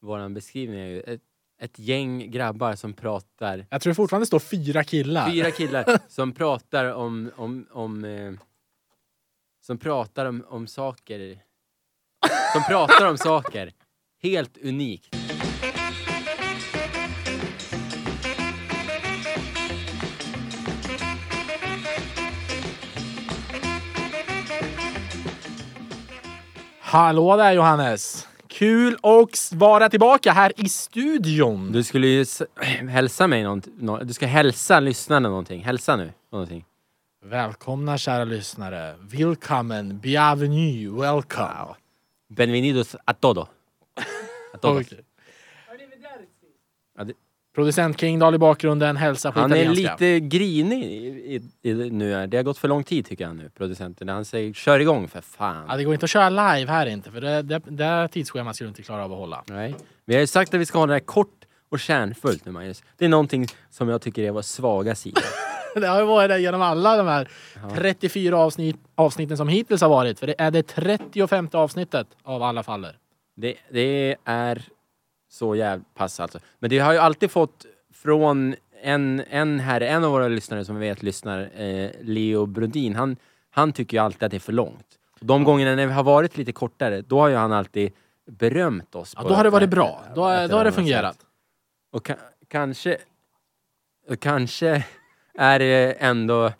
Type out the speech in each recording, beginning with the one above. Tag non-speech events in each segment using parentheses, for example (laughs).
våran beskrivning är ju ett, ett gäng grabbar som pratar Jag tror fortfarande det står fyra killar. Fyra (laughs) killar som pratar om, om, om eh, som pratar om, om saker som pratar om saker. Helt unikt. Hallå där Johannes! Kul att vara tillbaka här i studion. Du skulle ju s- hälsa mig någonting. nå- Du ska hälsa lyssnarna någonting. Hälsa nu. Någonting. Välkomna kära lyssnare. Willkommen, bienvenue, welcome. Benvenidos a todo. A todos. (laughs) Okej. Ja, det- Producent Kingdal i bakgrunden, hälsa på Han är italienska. lite grinig i, i, i, nu. Det har gått för lång tid tycker han nu, producenten. Han säger kör igång för fan. Ja, det går inte att köra live här inte, för det, det, det tidsschemat skulle du inte klara av att hålla. Nej. Vi har ju sagt att vi ska hålla det här kort och kärnfullt nu Magnus. Det är någonting som jag tycker är vår svaga sida. (laughs) Det har ju varit det genom alla de här Ja. 34 avsnitt, avsnitten som hittills har varit. För det är det 35 avsnittet av alla faller. Det, det är så jävla pass alltså. Men det har ju alltid fått från en, en herre, en av våra lyssnare som vi vet lyssnar, eh, Leo Brodin, han, han tycker ju alltid att det är för långt. De gångerna när vi har varit lite kortare, då har ju han alltid berömt oss. Ja, då har det varit bra. Då, ett då har det fungerat. sätt. Och ka- kanske, och kanske är det ändå,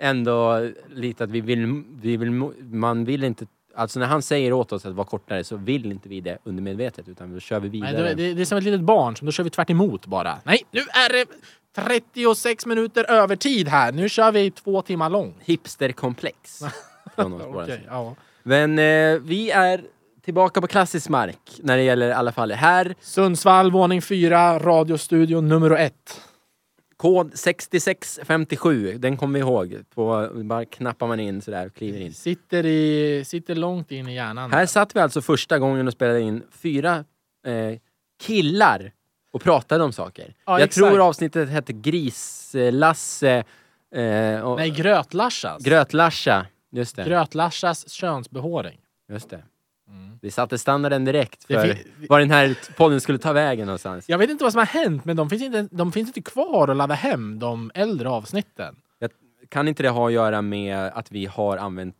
ändå lite att vi vill, vi vill, man vill inte, alltså när han säger åt oss att vara kortare så vill inte vi det undermedvetet utan då kör vi Nej, vidare. det, det, det är som ett litet barn, som då kör vi tvärt emot bara. Nej, nu är det 36 minuter övertid här. Nu kör vi två timmar lång. Hipsterkomplex (laughs) från oss båda. Okej, ja. Men eh, vi är tillbaka på klassisk mark när det gäller i alla fall här. Sundsvall, våning 4, radiostudio nummer 1. Kod 6657, den kommer vi ihåg. På, bara knappar man in sådär och kliver in. Sitter, i, sitter långt in i hjärnan. Här satt vi alltså första gången och spelade in fyra eh, killar och pratade om saker. Ja, Jag exakt. tror avsnittet hette Gris-Lasse eh, och Nej, Gröt-Larsas. Gröt-Larsa. Just det. Gröt-Larsas könsbehåring. Just det. Vi satte standarden direkt för fin- var den här podden skulle ta vägen någonstans. Jag vet inte vad som har hänt, men de finns inte, de finns inte kvar att ladda hem, de äldre avsnitten. Kan inte det ha att göra med att vi har använt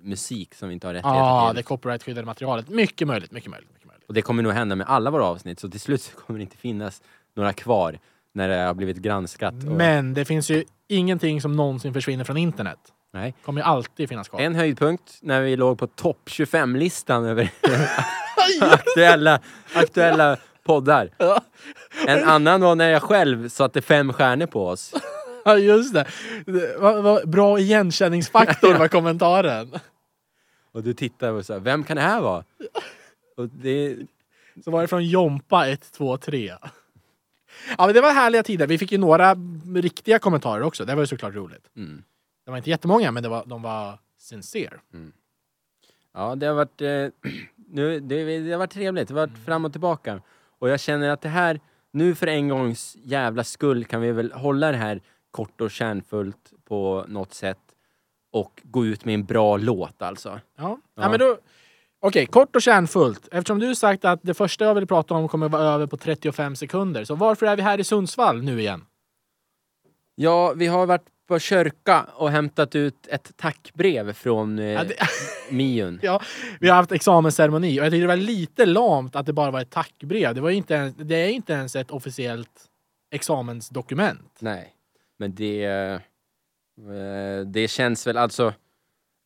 musik som vi inte har rättigheter Ja, till? det copyrightskyddade materialet. Mycket möjligt, mycket möjligt. Mycket möjligt. Och det kommer nog hända med alla våra avsnitt, så till slut kommer det inte finnas några kvar när det har blivit granskat. Och... Men det finns ju ingenting som någonsin försvinner från internet. Nej. kommer ju alltid finnas kvar. En höjdpunkt när vi låg på topp 25-listan över (laughs) aktuella, aktuella poddar. En annan var när jag själv satte fem stjärnor på oss. Ja, just det. det var, var, bra igenkänningsfaktor var kommentaren. Och du tittade och sa, vem kan det här vara? Och det, Så var det från Jompa 1, 2, 3. Ja, men det var härliga tider. Vi fick ju några riktiga kommentarer också. Det var ju såklart roligt. mm. Det var inte jättemånga, men det var, de var sincere. Ja, det har varit, eh, (clears throat) nu, det, det har varit trevligt. Det har varit fram och tillbaka. Och jag känner att det här, nu för en gångs jävla skull kan vi väl hålla det här kort och kärnfullt på något sätt. Och gå ut med en bra låt alltså. Ja, Ja. ja. men då... Okej, kort och kärnfullt. Eftersom du sagt att det första jag vill prata om kommer vara över på 35 sekunder. Så varför är vi här i Sundsvall nu igen? Ja, vi har varit på kyrka och hämtat ut ett tackbrev från eh, Ja, det, (laughs) Miun. ja, vi har haft examensceremoni och jag tyckte det var lite lamt att det bara var ett tackbrev. Det, var inte ens, det är inte ens ett officiellt examensdokument. Nej, men det... eh, Det känns väl alltså...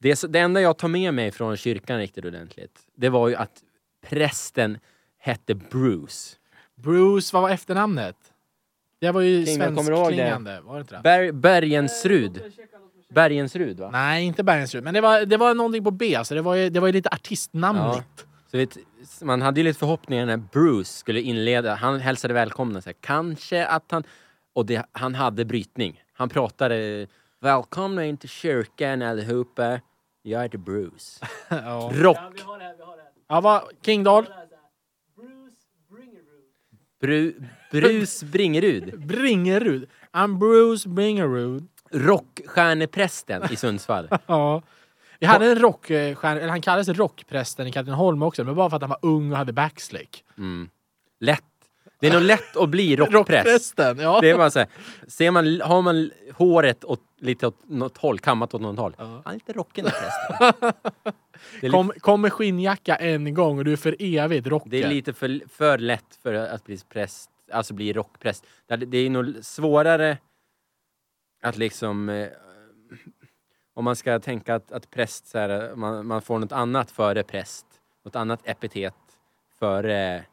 Det, det enda jag tar med mig från kyrkan riktigt ordentligt, det var ju att prästen hette Bruce. Bruce, vad var efternamnet? Det var ju det. svenskklingande, var det inte det? Ber, Bergensrud. Bergensrud, va? Nej, inte Bergensrud. Men det var, det var någonting på B, så det var ju, det var ju lite artistnamnigt. Så vet, man hade ju lite förhoppningar när Bruce skulle inleda. Han hälsade välkomna. Så här, kanske att han... Och det, han hade brytning. Han pratade Välkomna in till kyrkan allihopa. Jag heter Bruce. (laughs) Ja. Rock. Ja, vad, Kingdal? Bru, Bruce Bringerud. Bringerud. I'm Bruce Bringerud. Rockstjärneprästen i Sundsvall. (laughs) Ja. Vi hade en rockstjärna, eller han kallades rockprästen i Katrineholm också, men bara för att han var ung och hade backslick. Mm. Lätt. Det är nog lätt att bli rockpräst. (laughs) Rockprästen, ja. Det är bara så här, ser man, har man håret åt, lite åt något håll, kammat åt något håll, Ja. han (laughs) är lite rockig den prästen. Kom, kom med skinnjacka en gång och du är för evigt rocker. det är lite för, för lätt för att bli präst, alltså bli rockpräst. Det är- Det är nog svårare att liksom, eh, om man ska tänka att, att präst, så här, man, man får något annat före präst, något annat epitet före,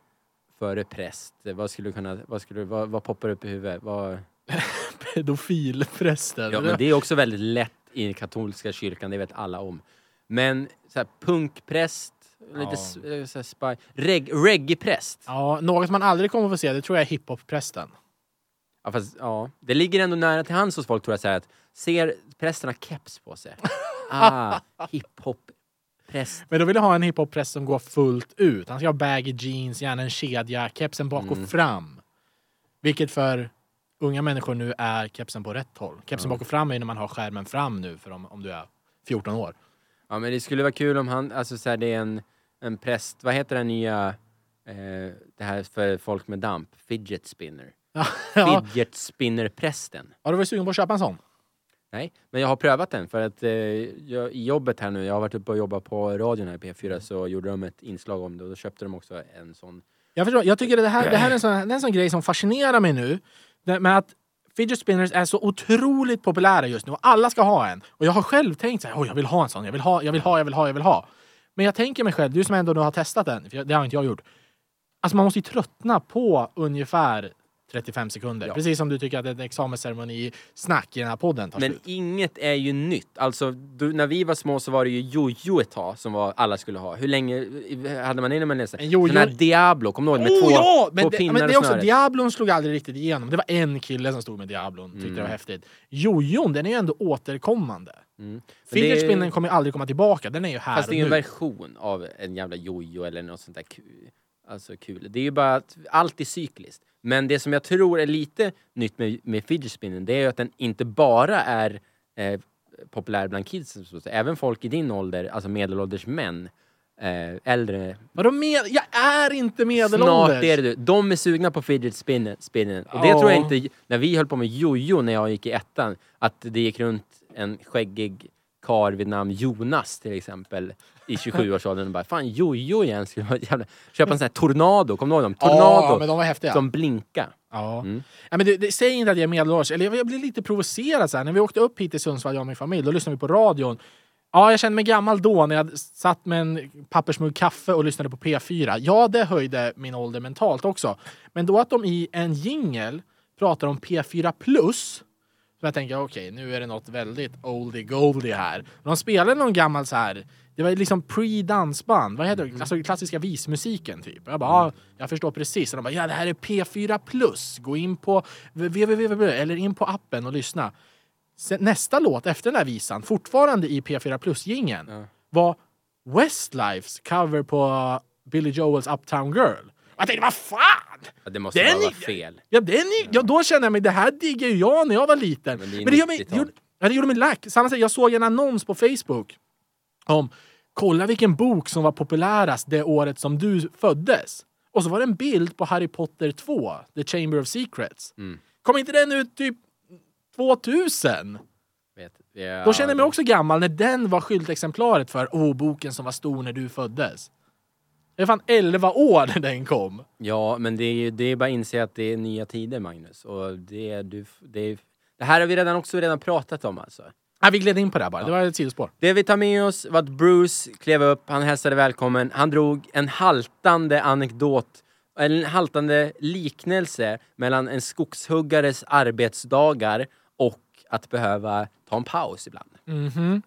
före präst. Vad skulle du kunna, vad, skulle, vad, vad poppar upp i huvudet? Vad, (laughs) Pedofilprästen. Ja, men det är också väldigt lätt i den katolska kyrkan, det vet alla om. Men så här, punkpräst, lite Ja. eh, så här, spy, reg, reggaepräst. Ja, något man aldrig kommer få se, det tror jag är hiphopprästen. Ja, fast, ja, det ligger ändå nära till hands hos folk tror jag, så här, att ser prästen har keps på sig. (laughs) Ah, hiphop-präst. Men då vill jag ha en hiphop-präst som går fullt ut. Han ska ha baggy jeans, gärna en kedja, kepsen bak Mm. och fram. Vilket för unga människor nu är kepsen på rätt håll. Kepsen bak och fram är när man har skärmen fram nu för om, om du är 14 år. Ja, men det skulle vara kul om han, alltså så här, det är en, en präst, vad heter den nya, eh, det här för folk med damp, fidget spinner. (laughs) ja. Fidget spinner-prästen. Har du varit sugen på att köpa en sån? Nej, men jag har prövat den för att eh, jag, i jobbet här nu, jag har varit uppe och jobbat på radion här i P4 så gjorde de ett inslag om det och då köpte de också en sån. Jag förstår. Jag tycker det här, det här är, en sån, det är en sån grej som fascinerar mig nu. Det, med att fidget spinners är så otroligt populära just nu och alla ska ha en. Och jag har själv tänkt så här, "Oj, jag vill ha en sån, jag vill ha, jag vill ha, jag vill ha, jag vill ha. Men jag tänker mig själv, du som ändå nu har testat den, för det har inte jag gjort. Alltså man måste ju tröttna på ungefär 35 sekunder. Ja. Precis som du tycker att en examensceremoni snack i den här podden tar Men slut. inget är ju nytt. Alltså, du, när vi var små så var det ju jojo ett tag som var, alla skulle ha. Hur länge hade man innan man läste? En jojo- Den här Diablo, kommer du ihåg? Med oh, två, ja! Men, två det, pinnar men det är och också, snöre. Diablon slog aldrig riktigt igenom. Det var en kille som stod med Diablon, tyckte Mm. det var häftigt. Jojon, den är ju ändå återkommande. Mm. Men Fidget det är- kommer aldrig komma tillbaka, den är ju här Fast det är ju och en nu. version av en jävla jojo eller något sånt där kul. Alltså kul. Det är ju bara att allt är cykliskt. Men det som jag tror är lite nytt med, med fidget spinnen, det är ju att den inte bara är eh, populär bland kids, så att säga. även folk i din ålder, alltså medelålders män, eh, äldre. Vadå med? Jag är inte medelålders! Snart är det du. De är sugna på fidget spinnen. spinnen. Och det Ja. tror jag inte, när vi höll på med jojo när jag gick i ettan, att det gick runt en skäggig kar vid namn Jonas till exempel i 27-årsåldern och bara fan jojo igen, skulle vara ett jävla... köpa en sån här tornado, kommer du ihåg dem? Ja, Tornado! men de var häftiga. som blinka. Ja. Mm. Ja, men det, det, säg inte att jag är medelålders. Eller jag, jag blir lite provocerad. Så här. När vi åkte upp hit till Sundsvall, jag och min familj, då lyssnade vi på radion. Ja, jag kände mig gammal då när jag satt med en pappersmugg kaffe och lyssnade på P4. Ja, det höjde min ålder mentalt också. Men då att de i en jingel pratar om P4 plus. Så jag tänker, okej, nu är det något väldigt oldie goldie här. De spelade någon gammal så här. Det var liksom pre-dansband. Vad heter det? Alltså klassiska vismusiken typ. Jag bara, ja, jag förstår precis. Och de bara, ja det här är P4 plus. Gå in på www eller in på appen och lyssna. Sen, nästa låt efter den här visan, fortfarande i P4 plus-gingen, Ja. var Westlifes cover på Billy Joels Uptown Girl. Jag tänkte, vad fan! Ja, det måste Den vara fel. Ja, den är, ja, då kände jag mig, det här diggade ju jag när jag var liten. Men det är Men det, gör mig, 90-tal. det, gjorde, det gjorde mig lack. Samma sak, jag såg en annons på Facebook om kolla vilken bok som var populärast det året som du föddes. Och så var det en bild på Harry Potter 2, The Chamber of Secrets. Mm. Kom inte den ut typ 2000? Vet. Ja, Då kände jag mig också gammal när den var skyltexemplaret för oh, boken som var stor när du föddes. Det är fan 11 år när den kom. Ja, men det är, ju- det är bara att inse att det är nya tider, Magnus. Och det, är, du, det, är, det här har vi redan också redan pratat om alltså. Nej, vi gled in på det här bara. Det var ett sidospår. Det vi tar med oss var att Bruce klev upp, han hälsade välkommen, han drog en haltande anekdot, en haltande liknelse mellan en skogshuggares arbetsdagar och att behöva ta en paus ibland. Mhm.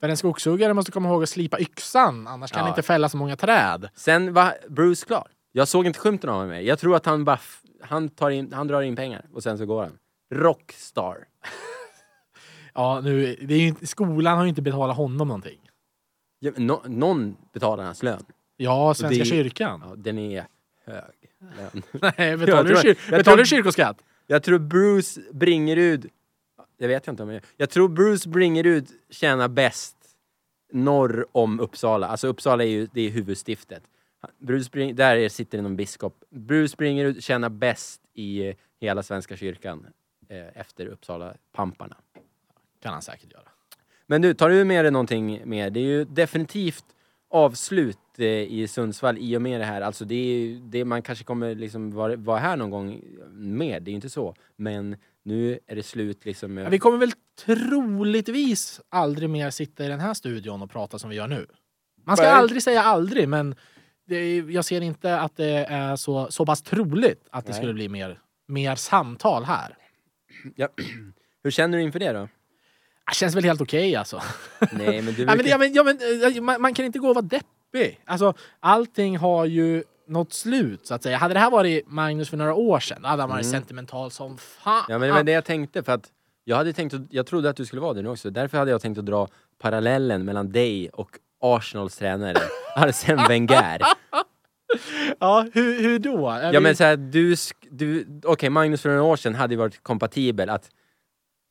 För en skogshuggare måste komma ihåg att slipa yxan, annars kan Ja. han inte fälla så många träd. Sen var Bruce klar. Jag såg inte skymten av mig. Jag tror att han bara, han, tar in, han drar in pengar och sen så går han. Rockstar. Ja, nu, det är ju, inte- skolan har ju inte betalat honom någonting. Ja, men nå- någon betalar hans lön. Ja, Svenska det- kyrkan. Ja, den är hög. Lön. (laughs) Nej, betalar, du, tror- kyr, jag betalar tror- du kyrkoskatt? Jag tror Bruce Bringerud, jag vet inte om jag Jag tror Bruce Bringerud tjänar bäst norr om Uppsala. Alltså Uppsala är ju det är huvudstiftet. Bruce Spring, där är- sitter det någon biskop. Bruce Springer tjänar bäst i eh, hela Svenska kyrkan eh, efter Uppsala-pamparna. Kan han säkert göra. Men du, tar du med dig någonting mer? Det är ju definitivt avslut eh, i Sundsvall i och med det här. Alltså det är det man kanske kommer liksom vara, vara här någon gång med, det är ju inte så. Men nu är det slut liksom. Med, vi kommer väl troligtvis aldrig mer sitta i den här studion och prata som vi gör nu. Man ska Nej. aldrig säga aldrig, men är, jag ser inte att det är så, så pass troligt att det Nej. skulle bli mer, mer samtal här. ja. (clears throat) Hur känner du inför det då? Det känns väl helt okej alltså. (laughs) Nej, men du verkar- ja, men, ja, men, eh, man, man kan inte gå och vara deppig. Alltså, allting har ju något slut, så att säga. Hade det här varit Magnus för några år sedan, då hade han varit sentimental som fan. Ja men det var det jag tänkte för att jag hade tänkt att, jag trodde att du skulle vara det nu också. Därför hade jag tänkt att dra parallellen mellan dig och Arsenals tränare (laughs) Arsene Wenger. Ja, hur, hur då? Är Ja vi- men såhär, du, sk- du okej Magnus för några år sedan hade ju varit kompatibel att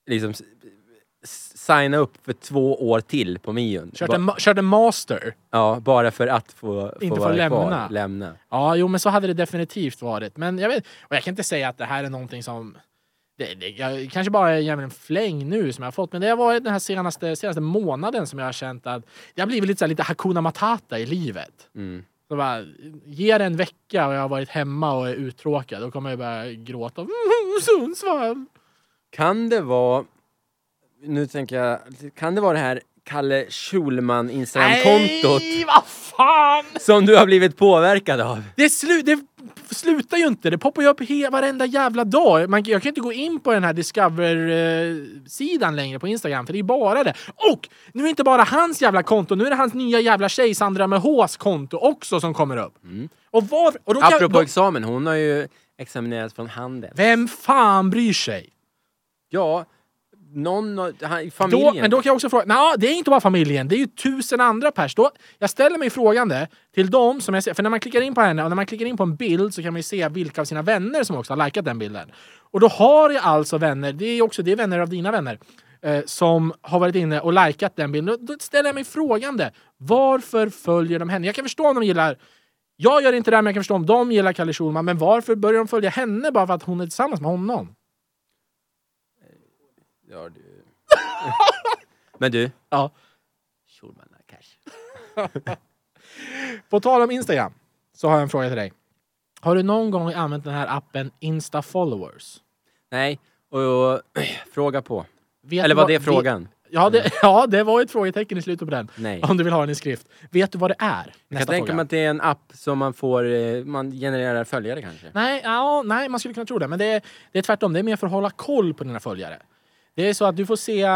liksom signa upp för två år till på Mion. Kört Ba- en master. ja, bara för att få, få Inte få lämna. kvar. Lämna. Ja, jo, men så hade det definitivt varit. Men jag, vet, och jag kan inte säga att det här är någonting som... Det, det, jag kanske bara ger mig en fläng nu som jag har fått, men det har varit den här senaste, senaste månaden som jag har känt att jag har blivit lite, så här, lite hakuna matata i livet. Mm. Så bara, ge det en vecka och jag har varit hemma och är uttråkad, då kommer jag börja gråta. Sundsvall! Kan det vara, nu tänker jag, kan det vara det här Kalle Schulman Instagramkontot Nej, vad fan! som du har blivit påverkad av? Det, slu det slutar ju inte. Det poppar ju upp varenda jävla dag. Man, jag kan inte gå in på den här Discover-sidan längre på Instagram, för det är bara det. Och nu är det inte bara hans jävla konto, nu är det hans nya jävla tjej Sandra med Hs konto också som kommer upp. Och var, och då Apropå då, examen, hon har ju examinerats från Handels. Vem fan bryr sig? Ja, någon han- i Då, familjen. men då kan jag också fråga, nej det är inte bara familjen, det är ju tusen andra pers. Då, jag ställer mig frågande till dem som jag ser, för när man klickar in på henne och när man klickar in på en bild så kan man ju se vilka av sina vänner som också har likat den bilden. Och då har jag alltså vänner, det är också det är vänner av dina vänner, eh, som har varit inne och likat den bilden. Då, då ställer jag mig frågande, varför följer de henne? Jag kan förstå om de gillar jag gör inte det, här, men jag kan förstå om de gillar Kalle Schulman. Men varför börjar de följa henne bara för att hon är tillsammans med honom? Ja, du. (laughs) men du. Ja. Schulman cash. (laughs) På tal om Instagram så har jag en fråga till dig. Har du någon gång använt den här appen Insta followers? Nej, och, och (clears throat) fråga på. Vet Eller var det frågan? Vet, ja, det, (laughs) ja, det var ett frågetecken i slutet på den. Nej. Om du vill ha den i skrift. Vet du vad det är? Jag fråga. mig att det är en app som man får, eh, man genererar följare kanske. Nej, ja, nej, man skulle kunna tro det. Men det är, det är tvärtom. Det är mer för att hålla koll på dina följare. Det är så att du får se,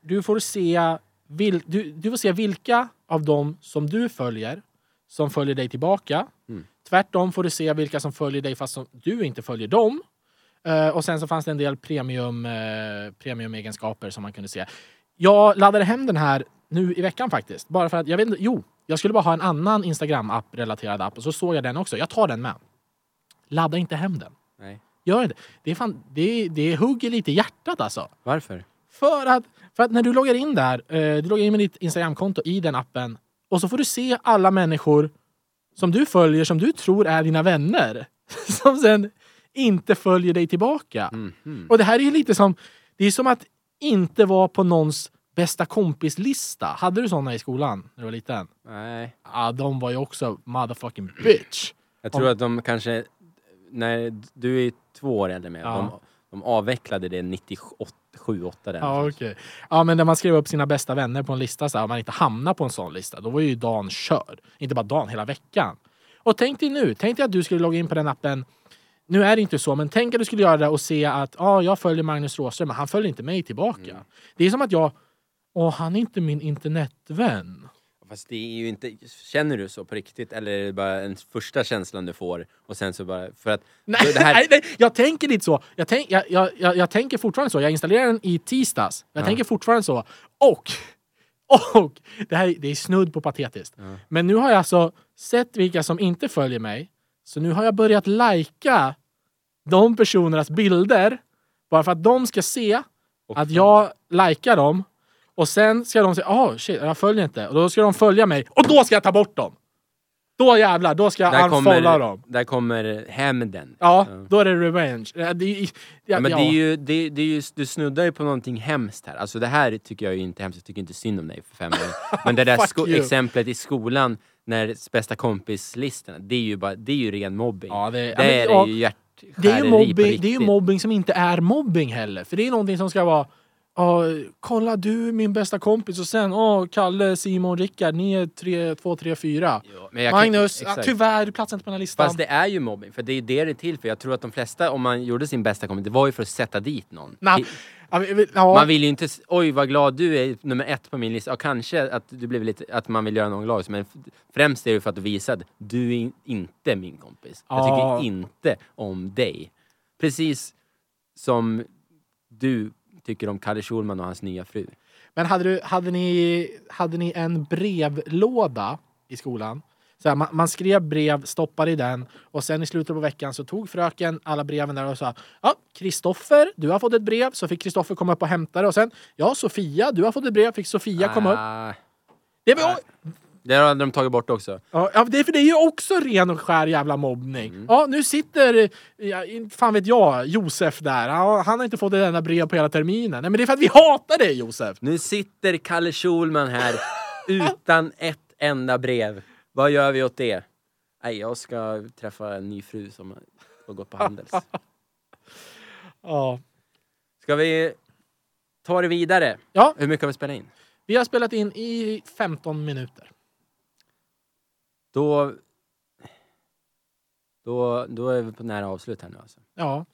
du får se, vil, du, du får se vilka av dem som du följer som följer dig tillbaka. Mm. Tvärtom får du se vilka som följer dig fast som du inte följer dem. Eh, och sen så fanns det en del premium, uh, premiumegenskaper som man kunde se. Jag laddade hem den här nu i veckan faktiskt. Bara för att, jag vet inte, jo, jag skulle bara ha en annan Instagram-app, relaterad app. Och så såg jag den också. Jag tar den med. Ladda inte hem den. Nej. Gör det. Det, är fan, det, det hugger lite i hjärtat alltså. Varför? För att, för att när du loggar in där, eh, du loggar in med ditt Instagramkonto i den appen och så får du se alla människor som du följer som du tror är dina vänner. (laughs) Som sen inte följer dig tillbaka. Mhm. Och det här är ju lite som, det är som att inte vara på någons bästa kompislista. Hade du såna i skolan när du var liten? Nej. Ja, de var ju också motherfucking bitch. Jag tror att de kanske, när du är två år äldre med, Ja. de, de avvecklade det 97, 8 där. Ja, okej. Ja, men när man skrev upp sina bästa vänner på en lista så här, man inte hamnar på en sån lista, då var ju dagen körd. Inte bara dagen, hela veckan. Och tänk dig nu, tänk dig att du skulle logga in på den appen. Nu är det inte så, men tänk att du skulle göra det och se att ah, jag följer Magnus Råström, men han följer inte mig tillbaka. Det är som att jag, åh, han är inte min internetvän. Fast det är ju inte, känner du så på riktigt eller är det bara en första känslan du får och sen så bara, för att (laughs) Nej, här, nej, nej, jag tänker inte så. Jag, tänk, jag, jag, jag, jag tänker fortfarande så. Jag installerade den i tisdags. Jag Ja. tänker fortfarande så. Och, (laughs) och det här det är snudd på patetiskt. Ja. Men nu har jag alltså sett vilka som inte följer mig. Så nu har jag börjat lajka de personernas bilder bara för att de ska se Och att jag likar dem. Och sen ska de säga, ah shit, jag följer inte. Och då ska de följa mig. Och då ska jag ta bort dem! Då jävlar, då ska jag Där kommer, dem. där kommer hämnden. Ja, då är det revenge. Ja, Det, är- ja, Ja, men ja. det är ju, det, det är ju, du snuddar ju på någonting hemskt här. Alltså det här tycker jag ju inte är hemskt, jag tycker inte synd om dig för fem år. (laughs) Men det där exemplet i skolan, när bästa kompis-listorna, det är ju bara, det är ju ren mobbing. Ja, det- men- är det ju hjärtskäreri Det är, mobbing, det är ju mobbing som inte är mobbing heller. För det är någonting som ska vara Ja, kolla du min bästa kompis och sen åh, Kalle, Simon, Rickard, ni är tre, två, tre, fyra. Ja, men jag kan- Magnus, ja, exakt. tyvärr, du platsar inte på den här listan. Fast det är ju mobbing, för det är det det är till för. Jag tror att de flesta, om man gjorde sin bästa kompis, det var ju för att sätta dit någon. Nej, ja, Man vill ju inte, s- oj vad glad du är nummer ett på min lista. Ja, kanske att, du blev lite, att man vill göra någon glad, men f- främst är det för att visa att du är in- inte min kompis. Jag Ja. tycker inte om dig. Precis som du tycker om Kalle Schulman och hans nya fru. Men hade, du, hade, ni, hade ni en brevlåda i skolan? Så här, man, man skrev brev, stoppade i den och sen i slutet på veckan så tog fröken alla breven där och sa Ja, Kristoffer, du har fått ett brev. Så fick Kristoffer komma upp och hämta det. Och sen Ja, Sofia, du har fått ett brev. Fick Sofia komma upp. Ah, Det, var, Det hade de tagit bort också. ja, det, för det är ju också ren och skär jävla mobbning. Mm. Ja, nu sitter, ja, fan vet jag, Josef där. Ja, han har inte fått ett enda brev på hela terminen. Nej, men det är för att vi hatar dig Josef. Nu sitter Kalle Schulman här utan ett enda brev. Vad gör vi åt det? Nej, jag ska träffa en ny fru som har gått på Handels. (laughs) Ja. Ska vi ta det vidare? ja, Hur mycket har vi spelat in? vi har spelat in i 15 minuter. Då... Då, då är vi på nära avslut här nu alltså. Ja.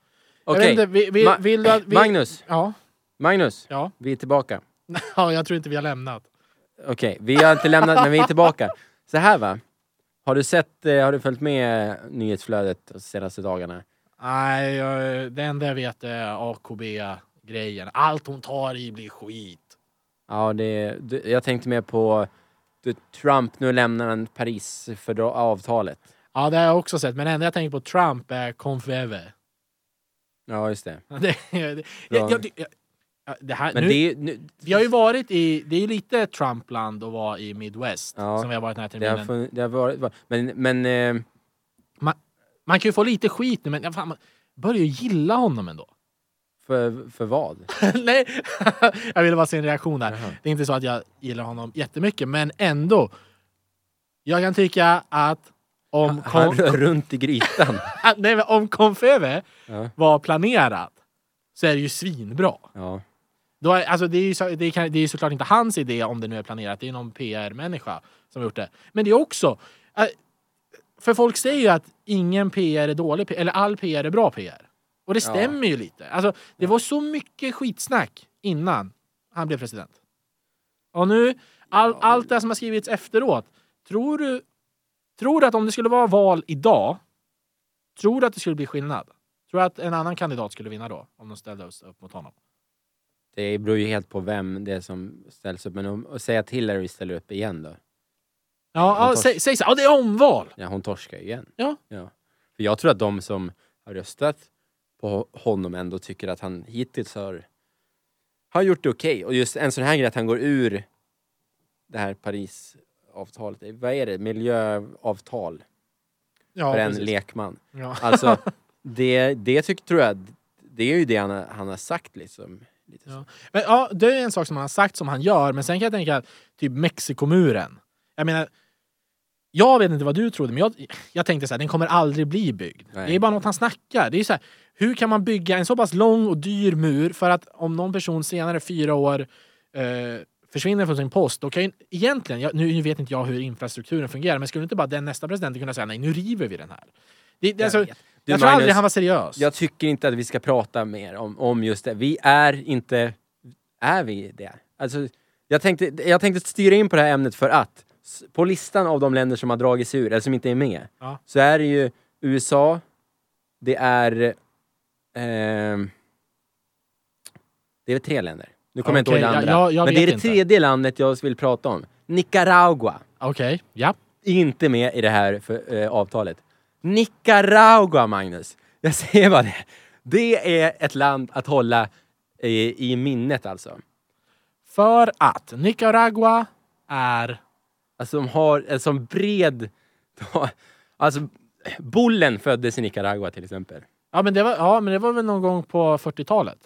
Jag Okej, inte, vi, vi, Ma- vill du att vi... Magnus. Ja. Magnus, Ja. vi är tillbaka. (laughs) ja, jag tror inte vi har lämnat. Okej, vi har inte lämnat men vi är tillbaka. Så här va. Har du sett, eh, har du följt med nyhetsflödet de senaste dagarna? Nej, jag, det enda jag vet är AKB-grejen. Allt hon tar i blir skit. Ja, det, det, jag tänkte mer på Trump, nu lämnar han Paris-avtalet. Ja, det har jag också sett. Men det enda jag tänker på Trump är Confeve. Ja, just det. (laughs) Det, det, Ja. jag, jag, jag, ja, det här, Men nu, det, är- nu, Vi har ju varit i... Det är ju lite Trumpland att vara i Midwest. Ja, som vi har varit den här det har, terminen. fun, det har varit... va- Men, men eh, Man kan ju få lite skit nu, men fan, man börjar ju gilla honom ändå. För, för vad? (laughs) Nej, (laughs) jag ville bara se en reaktion där. Jaha. Det är inte så att jag gillar honom jättemycket, men ändå. Jag kan tycka att om, Han Kon- rör runt i grytan. att- (laughs) nej, men om Confeve Ja. var planerat så är det ju svinbra. Ja. Då är, alltså det, är ju så, det, kan, det är såklart inte hans idé om det nu är planerat. Det är någon PR-människa som har gjort det. Men det är också... äh, För folk säger ju att ingen PR är dålig eller all PR är bra PR. Och det stämmer ju lite. Alltså, det var så mycket skitsnack innan han blev president. Och nu, all, allt det som har skrivits efteråt. Tror du, tror du att om det skulle vara val idag, tror du att det skulle bli skillnad? Tror du att en annan kandidat skulle vinna då? Om de ställde oss upp mot honom? Det beror ju helt på vem det är som ställs upp. Men om, och säga till Hillary ställer upp igen då. Ja, ja säg, säg så. Ja, det är omval! Ja, hon torskar ju igen. Ja. ja. För jag tror att de som har röstat på honom ändå tycker att han hittills har, har gjort det okej. Och just en sån här grej att han går ur det här Parisavtalet. Vad är det? Miljöavtal Ja, för en precis. lekman. Ja. Alltså, (laughs) det, det tycker, tror jag, det är ju det han har, han har sagt liksom. Lite. Ja. Men, ja, det är en sak som han har sagt som han gör, men sen kan jag tänka att typ Mexikomuren. Jag menar, jag vet inte vad du trodde, men jag, jag tänkte så här, den kommer aldrig bli byggd. Nej. Det är bara något han snackar. Det är så här, hur kan man bygga en så pass lång och dyr mur för att om någon person senare fyra år eh, försvinner från sin post, då kan ju egentligen, jag, nu vet inte jag hur infrastrukturen fungerar, men skulle inte bara den nästa president kunna säga nej, nu river vi den här? Det, det, alltså, jag vet. Du, tror aldrig Magnus, han var seriös. Jag tycker inte att vi ska prata mer om, om just det. Vi är inte... Är vi det? Alltså, jag, tänkte, jag tänkte styra in på det här ämnet för att på listan av de länder som har dragit sig ur, eller som inte är med, Ja. så är det ju USA, det är... ehm, det är tre länder. Nu kommer jag Okej, inte ihåg det andra. jag- jag Men det är det inte. tredje landet jag vill prata om. Nicaragua. Okej, ja. Inte med i det här för, eh, avtalet. Nicaragua, Magnus! Jag säger bara det. Det är ett land att hålla i, i minnet alltså. För att Nicaragua är... Alltså de har en sån bred... (laughs) Alltså, Bullen föddes i Nicaragua till exempel. Ja men, det var, ja, men det var väl någon gång på 40-talet?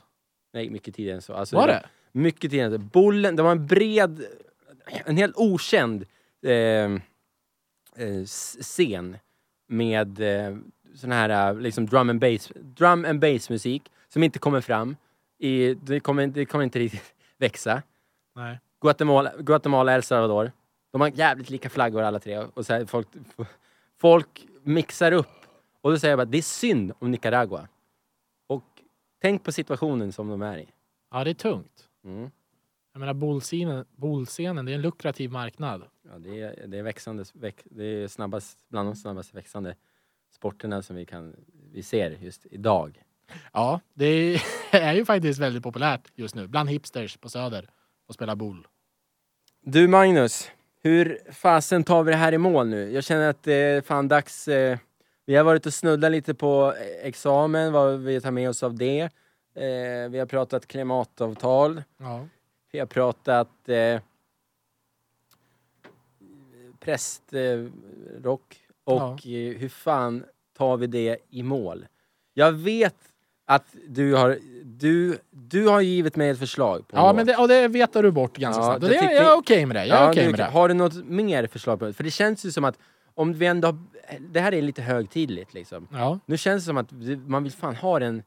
Nej, mycket tidigare än så. Alltså, Var det? Mycket tidigare än så. Bullen, det var en bred, en helt okänd eh, eh, scen med eh, sån här eh, liksom drum and bass, drum and bass musik som inte kommer fram. I, det, kommer, det kommer inte riktigt (laughs) växa. Nej. Guatemala, Guatemala El Salvador. De har jävligt lika flaggor alla tre. Och så här, folk, folk mixar upp. Och då säger jag bara, det är synd om Nicaragua. Och tänk på situationen som de är i. Ja, det är tungt. Mm. Jag menar, bolscenen, bolscenen det är en lukrativ marknad. Ja, det, är, det är växande, väx, det är snabbast, bland de snabbast växande sporterna som vi, kan, vi ser just idag. Ja, det (laughs) är ju faktiskt väldigt populärt just nu bland hipsters på Söder att spela boll. Du Magnus, hur fasen tar vi det här i mål nu? Jag känner att det är fan dags. Eh, vi har varit och snuddat lite på eh, examen, vad vi tar med oss av det. Eh, vi har pratat klimatavtal. Ja. Vi har pratat eh, prästrock och eh, hur fan tar vi det i mål? Jag vet att du har, du, du har givit mig ett förslag. På Ja, låt. men det, och det vetar du bort ganska Ja, snabbt. Tycker jag är jag- okej med det. Jag Ja, är med det. Har du något mer förslag på det? För det känns ju som att om vi ändå har, det här är lite högtidligt liksom. Ja. Nu känns det som att vi- man vill fan ha den,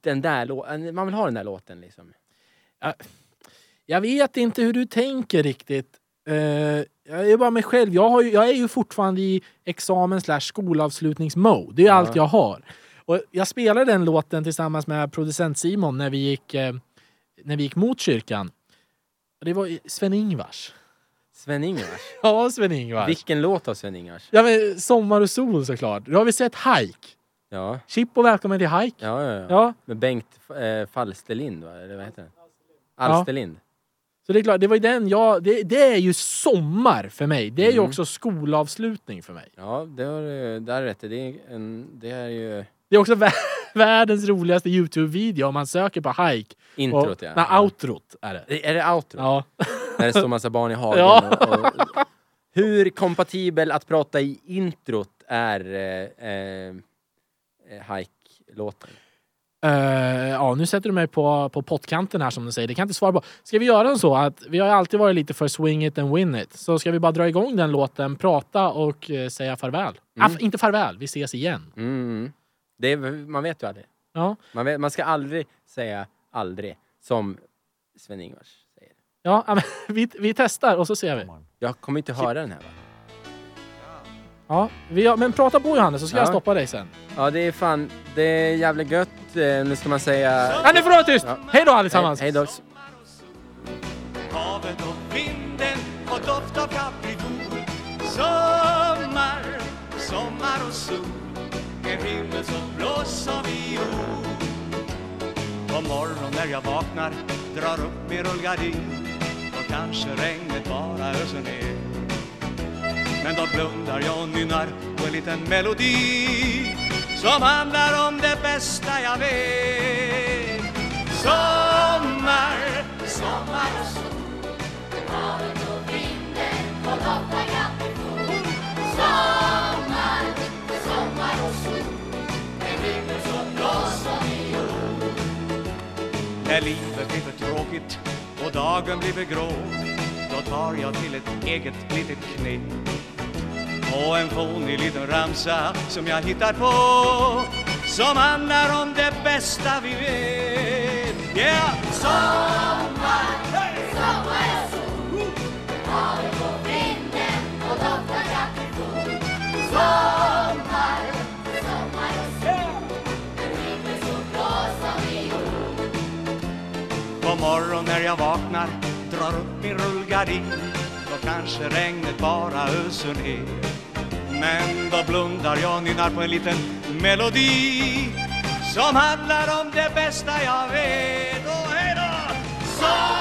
den där lå- man vill ha den där låten liksom. Jag vet inte hur du tänker riktigt. Eh, jag är bara mig själv. Jag, har ju, jag är ju fortfarande i examen slash skolavslutningsmode. Det är Ja. allt jag har. Och jag spelade den låten tillsammans med producent Simon när vi gick, eh, när vi gick mot kyrkan. Och Det var Sven-Ingvars. Sven-Ingvars. (laughs) Ja, Sven-Ingvars. Vilken låt av Sven-Ingvars? Ja, men Sommar och sol såklart. Då har vi sett Hike. Ja. Chip och välkommen till Hike. Ja, ja, ja. Ja, Med Bengt eh, Falsterlind, va? eller vad heter den? Alsterlind. så det är klart, det var ju den jag... Det, det är ju sommar för mig. Det är ju Mm. också skolavslutning för mig. Ja, det har du där rätt i. det är, en, det är ju Det är också vä- (laughs) världens roligaste Youtube-video om man söker på hike. introt och, ja. Nej, ja. outrot är det. Är det outro? Ja. (laughs) När det står massa barn i hagen. Ja. Och, och, hur kompatibel att prata i introt är eh, eh, Hike-låten? Eh, ja, nu sätter du mig på, på pottkanten här som du säger. Det kan jag inte svara på. Ska vi göra så att vi har alltid varit lite för swing it and win it. Så ska vi bara dra igång den låten, prata och eh, säga farväl. Ah, f- inte farväl, vi ses igen. Mm. Det är, man vet ju aldrig. Ja, Man, vet, man ska aldrig säga aldrig, som Sven-Ingvars. Ja men (laughs) vi, vi testar och så ser vi. Jag kommer inte höra den här va? Ja, vi har, men prata på Johannes så ska Ja. jag stoppa dig sen. Ja, det är fan, det är jävligt gött. Eh, Nu ska man säga... Ja, nu får du vara tyst! Ja. Hej då allesammans! Hej, hej då. Havet och vinden och doft av kaprifol Sommar, sommar och sol En himmel så blå som viol På morgon när jag vaknar drar upp min rullgardin Då kanske regnet bara öser ner. Men då blundar jag och nynnar på en liten melodi som handlar om det bästa jag vet. Sommar, sommar och sol med havet och vinden och lotta grabbefot Sommar, sommar och sol med rymmer som blåser i jord När livet blir för tråkigt och dagen blir grå Då tar jag till ett eget litet knep Och en fånig liten ramsa som jag hittar på Som handlar om det bästa vi vet Yeah! Så morgon när jag vaknar drar upp min rullgardin. Då kanske regnet bara öser ner. Men då blundar jag och nynnar på en liten melodi Som handlar om det bästa jag vet. Och hej då!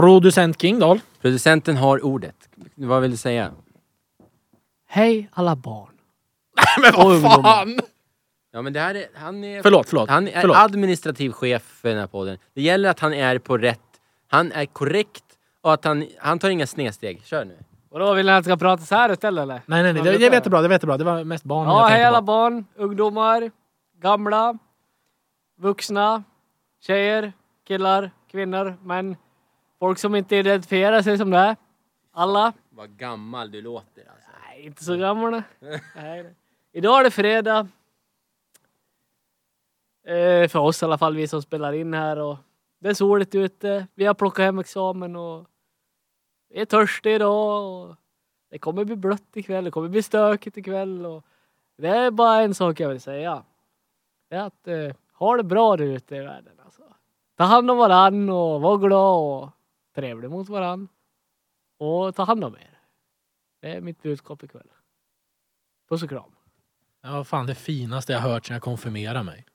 Producent Kingdahl. Producenten har ordet. Vad vill du säga? Hej alla barn. Men vad fan! Ja men det här är, han är, Förlåt, förlåt. han är förlåt. administrativ chef för den här podden. Det gäller att han är på rätt, han är korrekt och att han, han tar inga snedsteg. Kör nu. Vadå, vill ni att jag ska prata så här istället eller? Nej, nej, nej. Det, det är jättebra. Det är jättebra. Det var mest barn Ja, jag hej alla på. barn, ungdomar, gamla, vuxna, tjejer, killar, kvinnor, män. Folk som inte identifierar sig som det. Alla. Vad gammal du låter alltså. Nej, inte så gamla. (laughs) nej. Idag är det fredag. Eh, för oss i alla fall, vi som spelar in här. Och det är soligt ute. Vi har plockat hem examen och vi är törstiga idag. Och det kommer bli blött ikväll, det kommer bli stökigt ikväll. Och det är bara en sak jag vill säga. Det är att eh, ha det bra där ute i världen. Alltså. Ta hand om varann och var glad och trevlig mot varann. Och ta hand om er. Det är mitt budskap ikväll. Puss och kram. Ja, fan det finaste jag hört sedan jag konfirmerade mig.